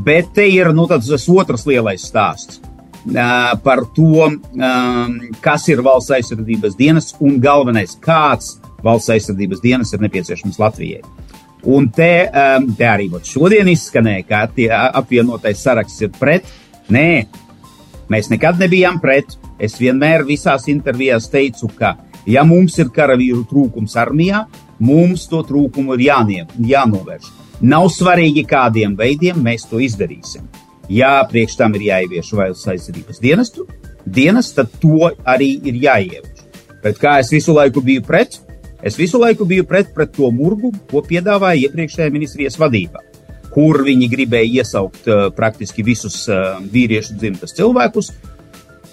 Bet te ir nu, tas otrs lielais stāsts uh, par to, um, kas ir valsts aizsardzības dienas un galvenais, kāds valsts aizsardzības dienas ir nepieciešams Latvijai. Un te, um, te arī šodien izskanēja, ka tie apvienotais saraksts ir pret. Nē, mēs nekad nebijām pret. Es vienmēr visās intervijās teicu, ka, ja mums ir karavīru trūkums armijā, mums to trūkumu ir jānie, jānovērš. Nav svarīgi, kādiem veidiem mēs to izdarīsim. ja priekš tam ir jāievieš valsts aizsardzības dienestu, dienas, tad to arī ir jāievieš. Bet kā es visu laiku biju pret, es visu laiku biju pret, pret to murgu, ko piedāvāja iepriekšējā ministrijas vadība, kur viņi gribēja iesaukt uh, praktiski visus uh, vīriešu dzimtas cilvēkus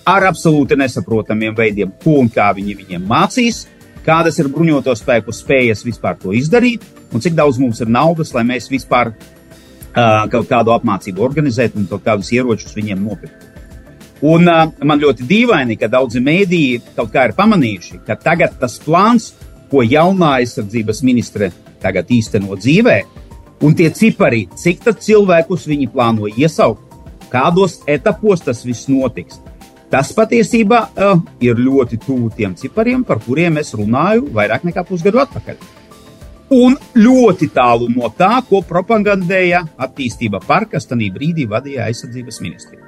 ar absolūti nesaprotamiem veidiem, ko un kā viņi viņiem mācīs, kādas ir bruņoto spēku spējas vispār to izdarīt, un cik daudz mums ir naudas, lai mēs vispār uh, kaut kādu apmācību organizētu un kaut kādus ieročus viņiem nopirktu. Un uh, man ļoti dīvaini, ka daudzi mēdīji kaut kā ir pamanījuši, ka tagad tas plāns, ko jaunā aizsardzības ministre tagad īsteno dzīvē, un tie cipari, cik tad cilvēkus viņi plāno iesaukt, kādos etapos tas viss notiks, Tas patiesībā uh, ir ļoti tuvu tiem cipariem, par kuriem es runāju vairāk nekā pusgadu atpakaļ. Un ļoti tālu no tā, ko propagandēja attīstība parkas, tajā brīdī vadīja aizsardzības ministrija.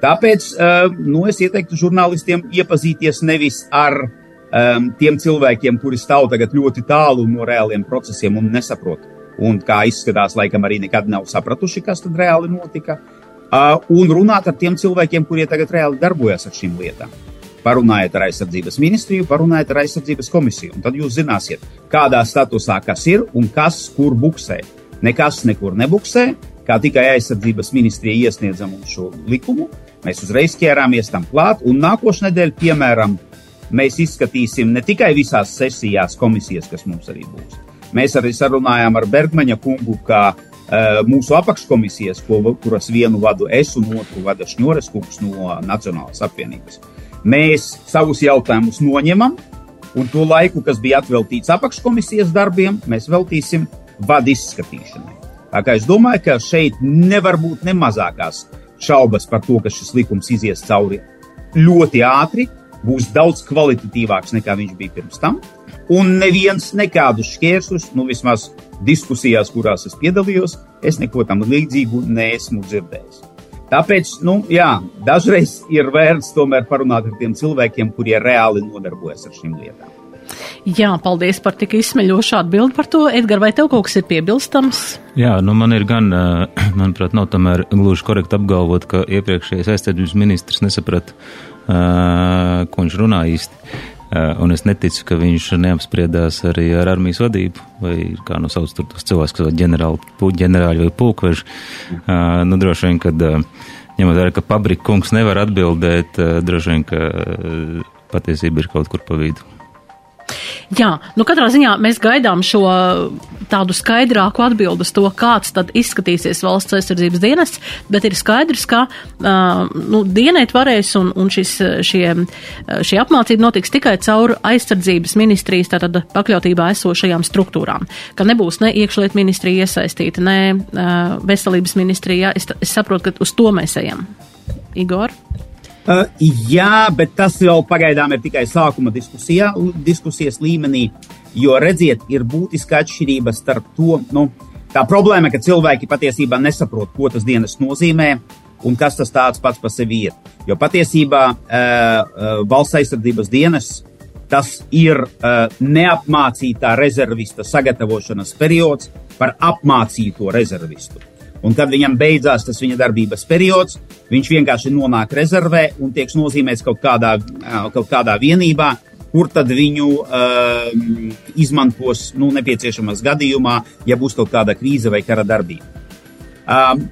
Tāpēc uh, nu, es ieteiktu žurnālistiem iepazīties nevis ar um, tiem cilvēkiem, kuri stāv tagad ļoti tālu no reāliem procesiem un nesaprot, un kā izskatās, laikam arī nekad nav sapratuši, kas tad reāli notika, Uh, un runāt ar tiem cilvēkiem, kuriem tagad reāli darbojas ar šīm lietām. Parunājiet ar aizsardzības ministriju, parunājiet ar aizsardzības komisiju, tad jūs zināsiet, kādā statusā kas ir un kas kur buksē. Nekas nekur nebuksē, kā tikai aizsardzības ministrija iesniedza mums šo likumu, mēs uzreiz ķērāmies tam klāt, un nākošais nedēļa, piemēram, mēs izskatīsim ne tikai visās sesijās komisijas, kas mums arī būs. Mēs arī sarunājām ar Bergmaņa kungu, ka Eh, mūsu apakškomisijas, ko, kuras vienu vadu es un otru vada Šņores kungs no Nacionālās apvienības. Mēs savus jautājumus noņemam, un to laiku, kas bija atveltīts apakškomisijas darbiem, mēs veltīsim vadu izskatīšanai. Tā kā es domāju, ka šeit nevar būt ne mazākās šaubas par to, ka šis likums izies cauri ļoti ātri, būs daudz kvalitatīvāks nekā viņš bija pirms tam, un neviens nekādus šķēršļus, nu vismaz diskusijās, kurās es piedalījos, es neko tam līdzīgu neesmu dzirdējis. Tāpēc, nu, jā, dažreiz ir vērts tomēr parunāt ar tiem cilvēkiem, kuriem reāli nodarbojas ar šīm lietām. Jā, paldies par tik izsmeļošu atbildi par to. Edgar, vai tev kaut kas ir piebilstams? Jā, nu man ir gan, manuprāt, nav tomēr gluži korekti apgalvot, ka iepriekšējais aizsardzības ministrs nesaprata, ko viņš runā īsti. Eh, un es neticu, ka viņš neapspriedās arī ar armijas vadību, vai kā nu sauc tos cilvēkus, kas ir ģenerāli, ģenerāļi vai pulkveži. Eh, nu, droši vien, kad eh, ņemot vērā, ka pabrika kungs nevar atbildēt, droši vien, ka patiesība ir kaut kur pa vidu. Jā, nu katrā ziņā mēs gaidām šo tādu skaidrāku atbildu uz to, kāds tad izskatīsies valsts aizsardzības dienests, bet ir skaidrs, ka uh, nu, dienēt varēs un, un šis, šie, šī apmācība notiks tikai caur aizsardzības ministrijas tātad pakļautībā esošajām struktūrām, ka nebūs ne iekšliet ministrija iesaistīta, ne uh, veselības ministrija. Es, es saprotu, ka uz to mēs ejam. Igor? Uh, jā, bet tas jau pagaidām ir tikai sākuma diskusijā, diskusijas līmenī, jo redziet, ir būtiska atšķirība starp to, nu, tā problēma, ka cilvēki patiesībā nesaprot, ko tas dienas nozīmē un kas tas tāds pats par sevi ir. Jo patiesībā uh, uh, valsts aizsardzības dienas tas ir uh, neapmācītā rezervista sagatavošanas periods par apmācīto rezervistu. Un kad viņam beidzās tas viņa darbības periods, viņš vienkārši nonāk rezervē un tiek nozīmēts kaut kādā, kaut kādā vienībā, kur tad viņu uh, izmantos nu, nepieciešamās gadījumā, ja būs kaut kāda krīze vai kara darbība. Um,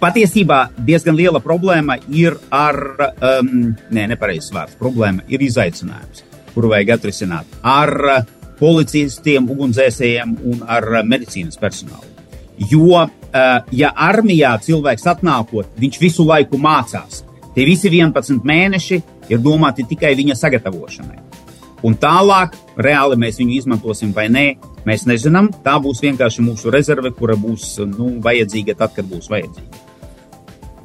patiesībā diezgan liela problēma ir ar, um, nē, nepareizs vārds, problēma ir izaicinājums, kuru vajag atrisināt ar policistiem, ugunsdzēsējiem un ar medicīnas personālu. Jo ja armijā cilvēks atnākot, viņš visu laiku mācās. Tie visi 11 mēneši ir domāti tikai viņa sagatavošanai. Un tālāk, reāli mēs viņu izmantosim vai nē, mēs nezinām. Tā būs vienkārši mūsu rezerve, kura būs nu, vajadzīga tad, kad būs vajadzīga.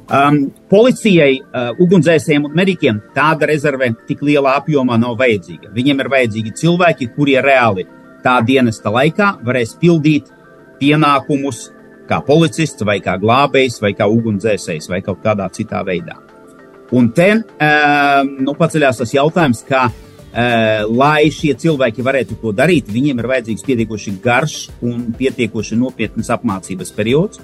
Um, policijai, uh, ugunsdzēsējiem un medikiem tāda rezerve tik lielā apjomā nav vajadzīga. Viņiem ir vajadzīgi cilvēki, kurie reāli tā dienesta laikā varēs pildīt pienākumus, kā policists, vai kā glābējs, vai kā ugunsdzēsējs, vai kaut kādā citā veidā. Un te uh, nu, paceļās tas jautājums, ka, uh, lai šie cilvēki varētu to darīt, viņiem ir vajadzīgs pietiekoši garš un pietiekoši nopietnas apmācības periods.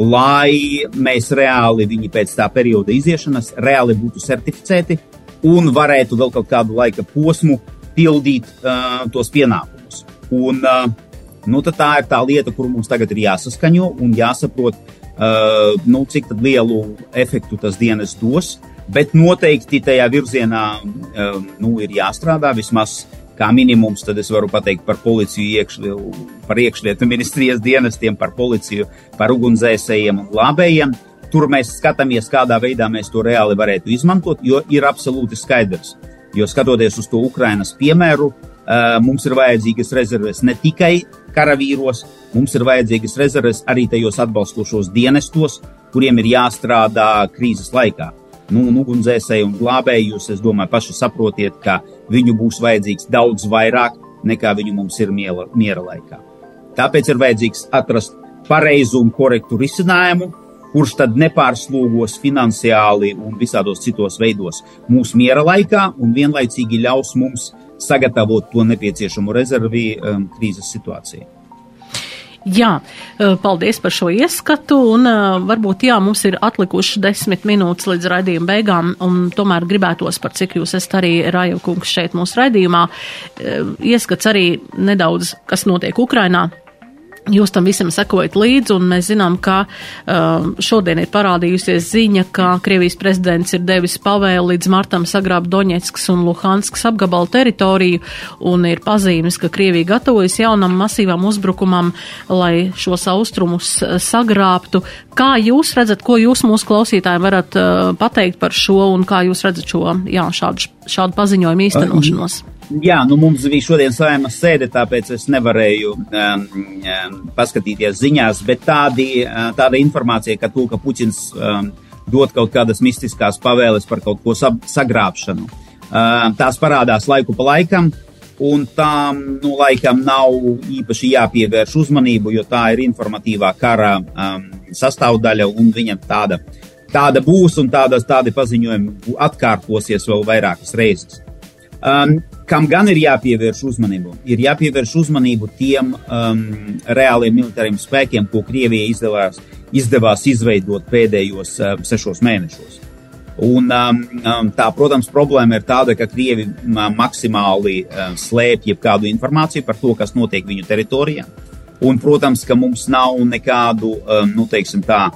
lai mēs reāli viņi pēc tā perioda iziešanas reāli būtu certificēti un varētu vēl kaut kādu laika posmu pildīt uh, tos pienākumus. Un, uh, nu, tā ir tā lieta, kur mums tagad ir jāsaskaņo un jāsaprot, uh, nu, cik lielu efektu tas dienas dos. Bet noteikti tajā virzienā uh, nu, ir jāstrādā vismaz kā minimums, tad es varu pateikt par policiju, iekšli, par iekšlietu ministrijas dienestiem, par policiju, par ugunsdzēsējiem un glābējiem. Tur mēs skatāmies, kādā veidā mēs to reāli varētu izmantot, jo ir absolūti skaidrs. Jo skatoties uz to Ukrainas piemēru, mums ir vajadzīgas rezerves ne tikai karavīros, mums ir vajadzīgas rezerves arī tajos atbalstošos dienestos, kuriem ir jāstrādā krīzes laikā nu, ugunsdzēsēji un glābēji, jūs, es domāju, paši saprotiet, ka viņu būs vajadzīgs daudz vairāk nekā viņu mums ir miela, miera laikā. Tāpēc ir vajadzīgs atrast pareizu un korektu risinājumu, kurš tad nepārslūgos finansiāli un visādos citos veidos mūsu miera laikā un vienlaicīgi ļaus mums sagatavot to nepieciešamo rezervi um, krīzes situācijai. Jā, paldies par šo ieskatu, un varbūt jā, mums ir atlikuši desmit minūtes līdz raidījuma beigām, un tomēr gribētos par cik jūs esat arī Rājaukungs šeit mūsu raidījumā. Ieskats arī nedaudz, kas notiek Ukrainā. Jūs tam visam sekojat līdzi, un mēs zinām, ka uh, šodien ir parādījusies ziņa, ka Krievijas prezidents ir devis pavēli līdz martam sagrābt Doņetskas un Luhanskas apgabalu teritoriju, un ir pazīmes, ka Krievija gatavojas jaunam masīvam uzbrukumam, lai šos austrumus uh, sagrābtu. Kā jūs redzat, ko jūs mūsu klausītājiem varat uh, pateikt par šo, un kā jūs redzat šo, jā, šādu, šādu paziņojumu īstenošanos? Uh, Jā, nu mums bija šodien saimas sēde, tāpēc es nevarēju um, um, paskatīties ziņās, bet tādi, uh, tāda informācija, ka to, ka Puķins um, dod kaut kādas mistiskās pavēles par kaut ko sagrābšanu, uh, tās parādās laiku pa laikam, un tām, nu, laikam nav īpaši jāpievērš uzmanību, jo tā ir informatīvā kara um, sastāvdaļa, un viņa tāda, tāda būs, un tādas, tādi paziņojumi atkārtosies vēl vairākas reizes. Um, kam gan ir jāpievērš uzmanību? Ir jāpievērš uzmanību tiem um, reāliem militāriem spēkiem, ko Krievija izdevās, izdevās izveidot pēdējos um, sešos mēnešos. Un, um, um, tā, protams, problēma ir tāda, ka Krievi um, maksimāli um, slēpj jebkādu informāciju par to, kas notiek viņu teritorijā. Un, protams, ka mums nav nekādu, um, nu, teiksim tā,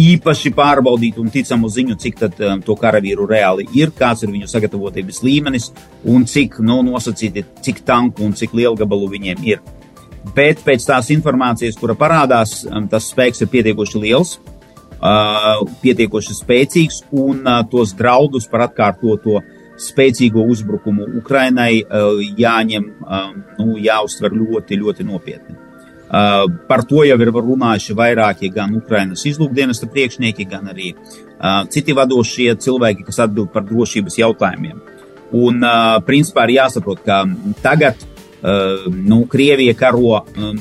īpaši pārbaudītu un ticamu ziņu, cik tad, um, to karavīru reāli ir, kāds ir viņu sagatavotības līmenis un cik nu, nosacīti, cik tanku un cik lielu gabalu viņiem ir. Bet pēc tās informācijas, kura parādās, um, tas spēks ir pietiekoši liels, uh, pietiekoši spēcīgs un uh, tos draudus par atkārtoto spēcīgo uzbrukumu Ukrainai uh, jāņem, um, nu, jāuztver ļoti, ļoti nopietni. Par to jau ir runājuši vairāki gan Ukrainas izlūkdienesta priekšnieki, gan arī citi vadošie cilvēki, kas atbild par drošības jautājumiem. Un, principā, ir jāsaprot, ka tagad nu, Krievija karo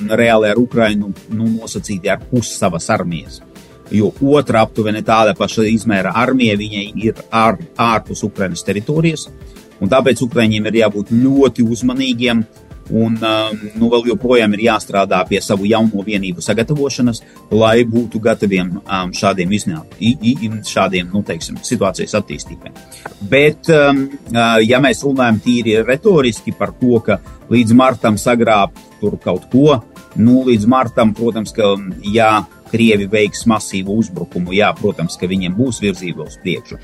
reāli ar Ukrainu nu, nosacīti ar pusi savas armijas. Jo otra aptuveni tāda paša izmēra armija viņai ir ār, ārpus Ukrainas teritorijas, un tāpēc Ukraiņiem ir jābūt ļoti uzmanīgiem uh, Un um, nu, vēl joprojām ir jāstrādā pie savu jauno vienību sagatavošanas, lai būtu gataviem um, šādiem iznākumiem, šādiem nu, teiksim, situācijas attīstībai. Bet, um, uh, ja mēs runājam tīri retoriski par to, ka līdz martam sagrābt tur kaut ko, nu, līdz martam, protams, ka jā, Krievi veiks masīvu uzbrukumu, jā, protams, ka viņiem būs virzība uz priekšu,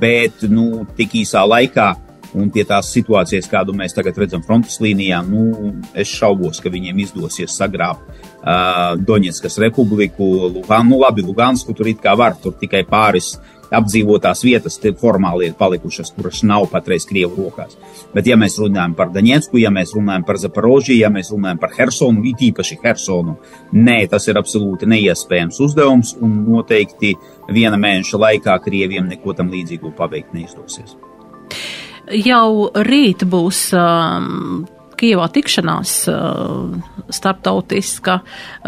bet nu, tik īsā laikā Un pie tās situācijas, kādu mēs tagad redzam frontes līnijā, nu, es šaubos, ka viņiem izdosies sagrābt uh, Doņetskas republiku, Lugan, nu labi, Lugansku tur it kā var, tur tikai pāris apdzīvotās vietas formāli ir palikušas, kuras nav patreiz Krievu rokās. Bet, ja mēs runājam par Daņetsku, ja mēs runājam par Zaporožiju, ja mēs runājam par Hersonu, it īpaši Hersonu, nē, tas ir absolūti neiespējams uzdevums un noteikti viena mēneša laikā Krieviem neko tam līdzīgu paveikt neizdosies jau rīt būs um, Kievā tikšanās uh, starptautiska.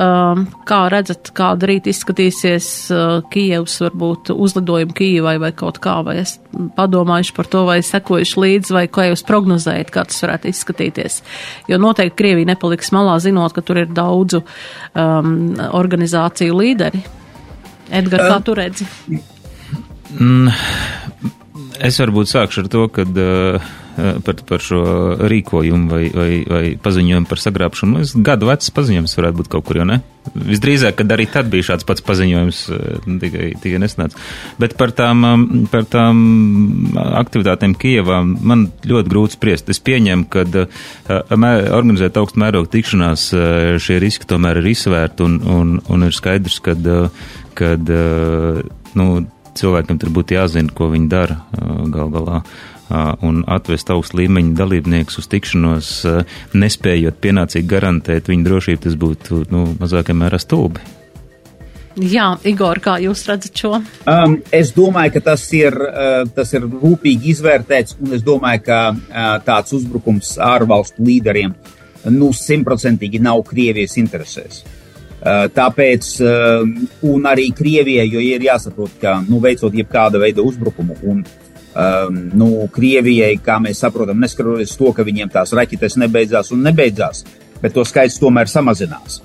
Um, kā redzat, kāda rīt izskatīsies uh, Kievs, varbūt uzlidojumu Kievai vai kaut kā, vai es padomājuši par to, vai sekojuši līdzi, vai kā jūs prognozējat, kā tas varētu izskatīties. Jo noteikti Krievija nepaliks malā, zinot, ka tur ir daudzu um, organizāciju līderi. Edgars, kā tu redzi? Mm, es varbūt sākšu ar to, ka uh, par, par šo rīkojumu vai, vai, vai paziņojumu par sagrābšanu. Es gadu vecs paziņojums varētu būt kaut kur, jo ne? Visdrīzāk, kad arī tad bija šāds pats paziņojums, tikai, tikai nesnāca. Bet par tām, par tām aktivitātēm Kijevā man ļoti grūti spriest. Es pieņemu, ka organizēt augstu mērogu tikšanās šie riski tomēr ir izsvērti un, un, un ir skaidrs, ka, kad, nu, cilvēkam tur būtu jāzina, ko viņi dara gal galā. Un atvest augstu līmeņu dalībniekus uz tikšanos, nespējot pienācīgi garantēt viņu drošību, tas būtu nu, mazākā mērā stulbi. Jā, Igor, kā jūs redzat šo? Um, es domāju, ka tas ir, uh, tas ir rūpīgi izvērtēts, un es domāju, ka uh, tāds uzbrukums ārvalstu līderiem nu simtprocentīgi nav Krievijas interesēs. Uh, tāpēc, eh, arī Krievijai, jo ir jāsaprot, ka, nu, veicot jebkāda veida uzbrukumu, un, um, nu, Krievijai, kā mēs saprotam, neskatoties to, ka viņiem tās raķetes nebeidzās un nebeidzās, bet to skaits tomēr samazinās.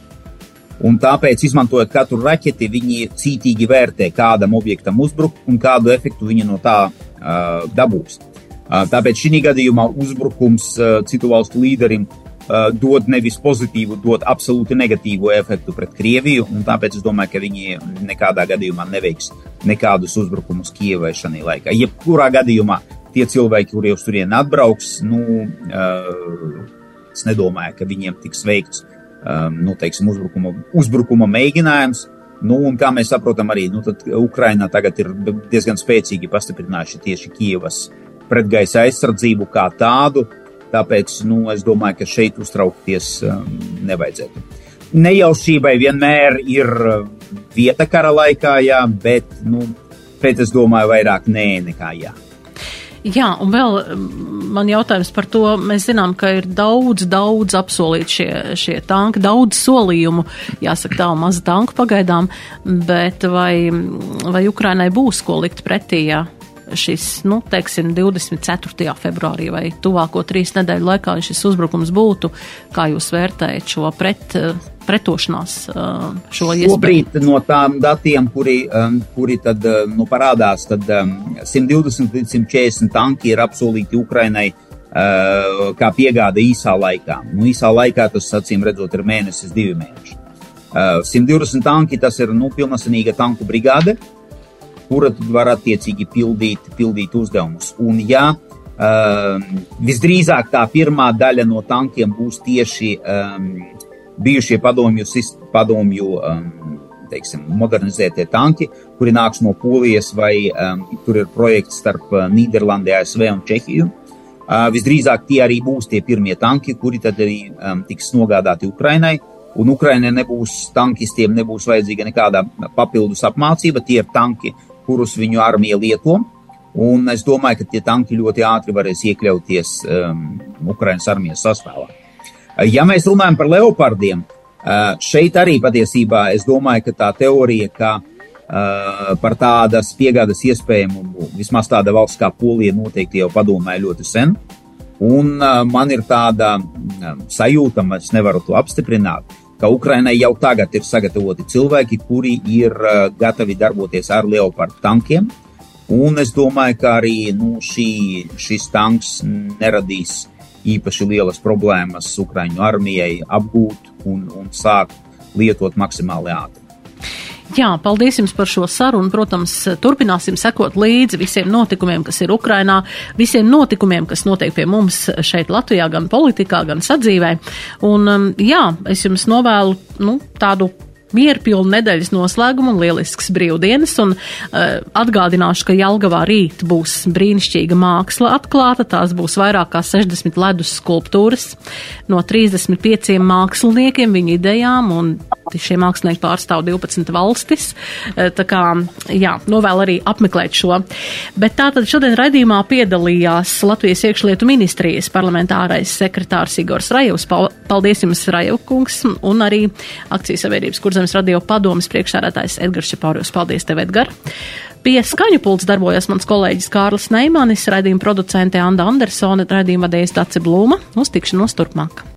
Un tāpēc, izmantojot katru raķeti, viņi cītīgi vērtē, kādam objektam uzbrukt un kādu efektu viņi no tā uh, dabūs. Uh, tāpēc šī gadījumā uzbrukums uh, citu valstu līderim uh, dod nevis pozitīvu, dod absolūti negatīvu efektu pret Krieviju. Tāpēc es domāju, ka viņi nekādā gadījumā neveiks nekādus uzbrukumus Kievai šajā laikā. Jebkurā gadījumā tie cilvēki, kuri uz turieni atbrauks, nu, uh, es nedomāju, ka viņiem tiks veikts um, nu, teiksim, uzbrukuma, uzbrukuma mēģinājums. Nu, un kā mēs saprotam, arī nu, Ukraina tagad ir diezgan spēcīgi pastiprinājuši tieši Kievas pretgaisa aizsardzību kā tādu. Tāpēc nu, es domāju, ka šeit uztraukties um, nevajadzētu. Nejaušībai vienmēr ir uh, vieta kara laikā, jā, bet, nu, bet es domāju, vairāk nē nekā jā. Jā, un vēl um, man jautājums par to. Mēs zinām, ka ir daudz, daudz apsolīti šie, šie tanki, daudz solījumu, jāsaka tā, maza tanku pagaidām, bet vai, vai Ukrainai būs ko likt pretī, jā? Šis, nu, teiksim, 24. februārī vai tuvāko trīs nedēļu laikā šis uzbrukums būtu, kā jūs vērtējat šo pret, pretošanās šo iespēju? Šobrīd no tām datiem, kuri, kuri tad, nu, parādās, tad 120 līdz 140 tanki ir apsolīti Ukrainai kā piegāda īsā laikā. Nu, īsā laikā tas, acīm redzot, ir mēnesis, divi mēneši. 120 tanki tas ir nu, pilnasenīga tanku brigāde, uh, kura tad var attiecīgi pildīt, pildīt uzdevumus. Un, ja uh, visdrīzāk tā pirmā daļa no tankiem būs tieši um, bijušie padomju, padomju um, teiksim, modernizētie tanki, kuri nāks no Polijas, vai um, tur ir projekts starp Nīderlandi, ASV un Čehiju. Uh, visdrīzāk tie arī būs tie pirmie tanki, kuri tad arī um, tiks nogādāti Ukrainai. Un Ukrainai nebūs tankistiem, nebūs vajadzīga nekāda papildus apmācība. Tie ir tanki, kurus viņu armija lieto. Un es domāju, ka tie tanki ļoti ātri varēs iekļauties um, Ukraiņas armijas sastāvā. Ja mēs runājam par leopardiem, uh, šeit arī patiesībā es domāju, ka tā teorija, ka uh, par tādas piegādes iespējamu vismaz tāda valsts kā Polija noteikti jau padomāja ļoti sen. Un uh, man ir tāda um, sajūta, es nevaru to apstiprināt, ka Ukrainai jau tagad ir sagatavoti cilvēki, kuri ir uh, gatavi darboties ar Leopardu tankiem. Un es domāju, ka arī nu, šī, šis tanks neradīs īpaši lielas problēmas Ukraiņu armijai apgūt un, un sākt lietot maksimāli ātri. Jā, paldies jums par šo sarunu. Protams, turpināsim sekot līdzi visiem notikumiem, kas ir Ukrainā, visiem notikumiem, kas notiek pie mums šeit Latvijā, gan politikā, gan sadzīvē. Un, um, jā, es jums novēlu nu, tādu mierpilnu nedēļas noslēgumu un lielisks brīvdienas. Un, uh, atgādināšu, ka Jelgavā rīt būs brīnišķīga māksla atklāta. Tās būs vairāk kā 60 ledus skulptūras no 35 māksliniekiem, viņu idejām. Un šie mākslinieki pārstāv 12 valstis. Uh, tā kā, jā, novēl arī apmeklēt šo. Bet tātad šodien raidījumā piedalījās Latvijas iekšlietu ministrijas parlamentārais sekretārs Igors Rajevs. Paldies jums, Rajevkungs, un arī akcijas kuras Kurzemes radio padomas priekšsēdētājs Edgars Čepārijos. Paldies tev, Edgar! Pie skaņu pults darbojas mans kolēģis Kārlis Neimanis, raidījuma producente Anda Andersone, raidījuma vadējas Dace Blūma. Uz tikšanos turpmāk!